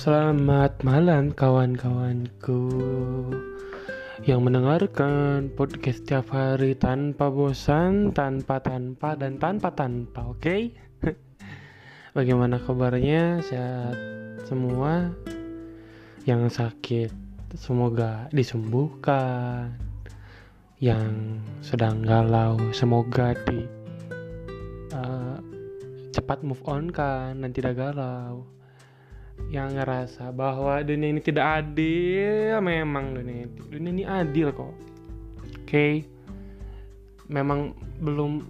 Selamat malam kawan-kawanku yang mendengarkan podcast setiap hari tanpa bosan, tanpa tanpa dan tanpa tanpa, oke? Okay? Bagaimana kabarnya? Sehat semua? Yang sakit semoga disembuhkan. Yang sedang galau semoga di uh, cepat move on kan dan tidak galau yang ngerasa bahwa dunia ini tidak adil. Memang dunia ini dunia ini adil kok. Oke? Okay? memang belum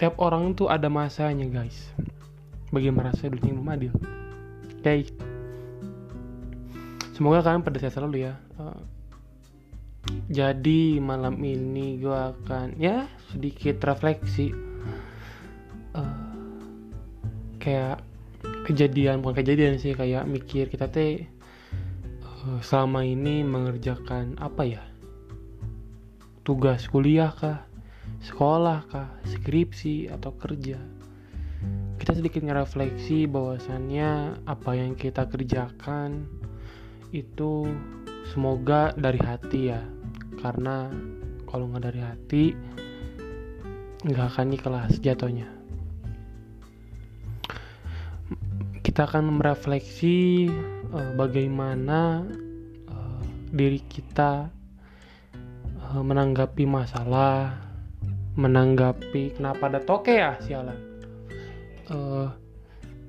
tiap orang tuh ada masanya guys. Bagi merasa dunia ini belum adil. Oke? Okay? semoga kalian pada sehat selalu ya. Uh, jadi malam ini gue akan ya sedikit refleksi. Uh, kayak kejadian bukan kejadian sih kayak mikir kita teh uh, selama ini mengerjakan apa ya? Tugas kuliah kah? Sekolah kah? Skripsi atau kerja? Kita sedikit ngerefleksi bahwasannya apa yang kita kerjakan itu semoga dari hati ya. Karena kalau nggak dari hati nggak akan ikhlas jatuhnya kita akan merefleksi uh, bagaimana uh, diri kita uh, menanggapi masalah, menanggapi kenapa ada toke ya sialan, uh,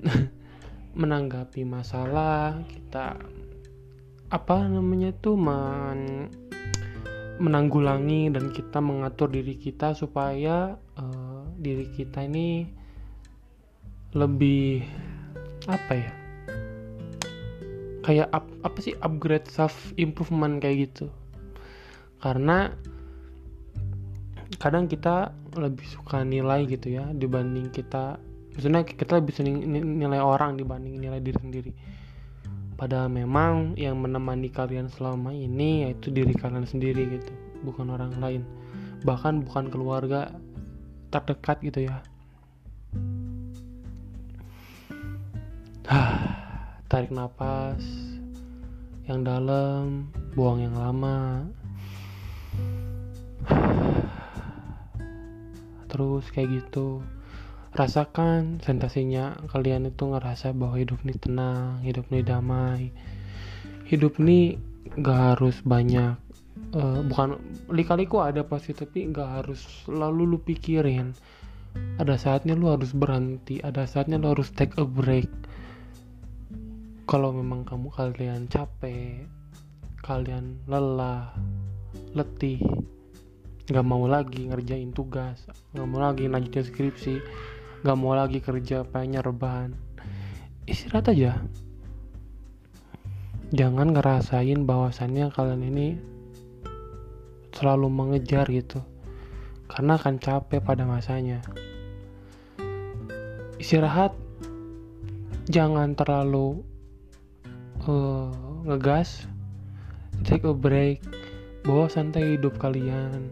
menanggapi masalah kita apa namanya tuh men menanggulangi dan kita mengatur diri kita supaya uh, diri kita ini lebih apa ya? Kayak up, apa sih upgrade self improvement kayak gitu. Karena kadang kita lebih suka nilai gitu ya dibanding kita maksudnya kita lebih sering nilai orang dibanding nilai diri sendiri. Padahal memang yang menemani kalian selama ini yaitu diri kalian sendiri gitu bukan orang lain. Bahkan bukan keluarga terdekat gitu ya tarik nafas yang dalam buang yang lama. Terus kayak gitu. Rasakan sensasinya. Kalian itu ngerasa bahwa hidup ini tenang hidup ini damai. Hidup ini gak harus banyak uh, bukan lika-liku ada pasti tapi gak harus selalu lu pikirin. Ada saatnya lu harus berhenti ada saatnya lu harus take a break kalau memang kamu kalian capek kalian lelah letih nggak mau lagi ngerjain tugas nggak mau lagi lanjutin skripsi nggak mau lagi kerja pengen rebahan istirahat aja. Jangan ngerasain bahwasannya kalian ini selalu mengejar gitu karena akan capek pada masanya. Istirahat jangan terlalu uh, ngegas. Take a break. Bawa santai hidup kalian.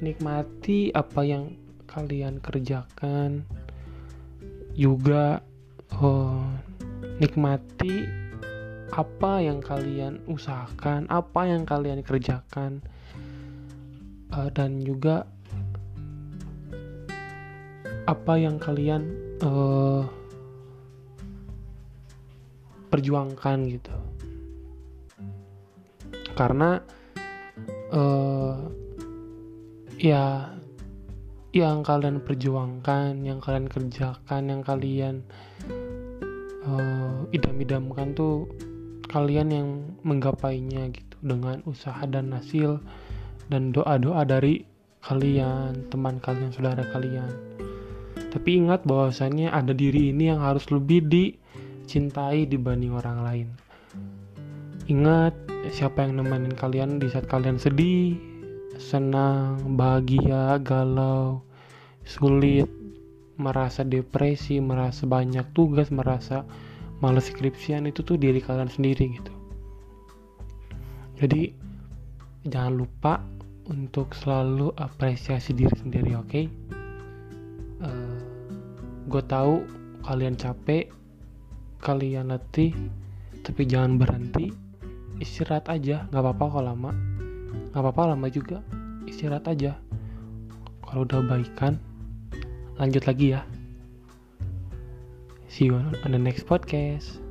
Nikmati apa yang kalian kerjakan. Juga uh, nikmati apa yang kalian usahakan apa yang kalian kerjakan. Uh, dan juga apa yang kalian uh, perjuangkan gitu karena uh, ya yang kalian perjuangkan, yang kalian kerjakan, yang kalian uh, idam-idamkan tuh kalian yang menggapainya gitu dengan usaha dan hasil dan doa-doa dari kalian, teman kalian, saudara kalian. Tapi ingat bahwasannya ada diri ini yang harus lebih di cintai dibanding orang lain. Ingat siapa yang nemenin kalian di saat kalian sedih, senang, bahagia, galau, sulit, merasa depresi, merasa banyak tugas, merasa males skripsian itu tuh diri kalian sendiri gitu. Jadi jangan lupa untuk selalu apresiasi diri sendiri, oke? Okay? Eh, gue tahu kalian capek, kalian letih tapi jangan berhenti. Istirahat aja nggak apa-apa kalau lama. Nggak apa-apa lama juga istirahat aja. Kalau udah baikan lanjut lagi ya. See you on the next podcast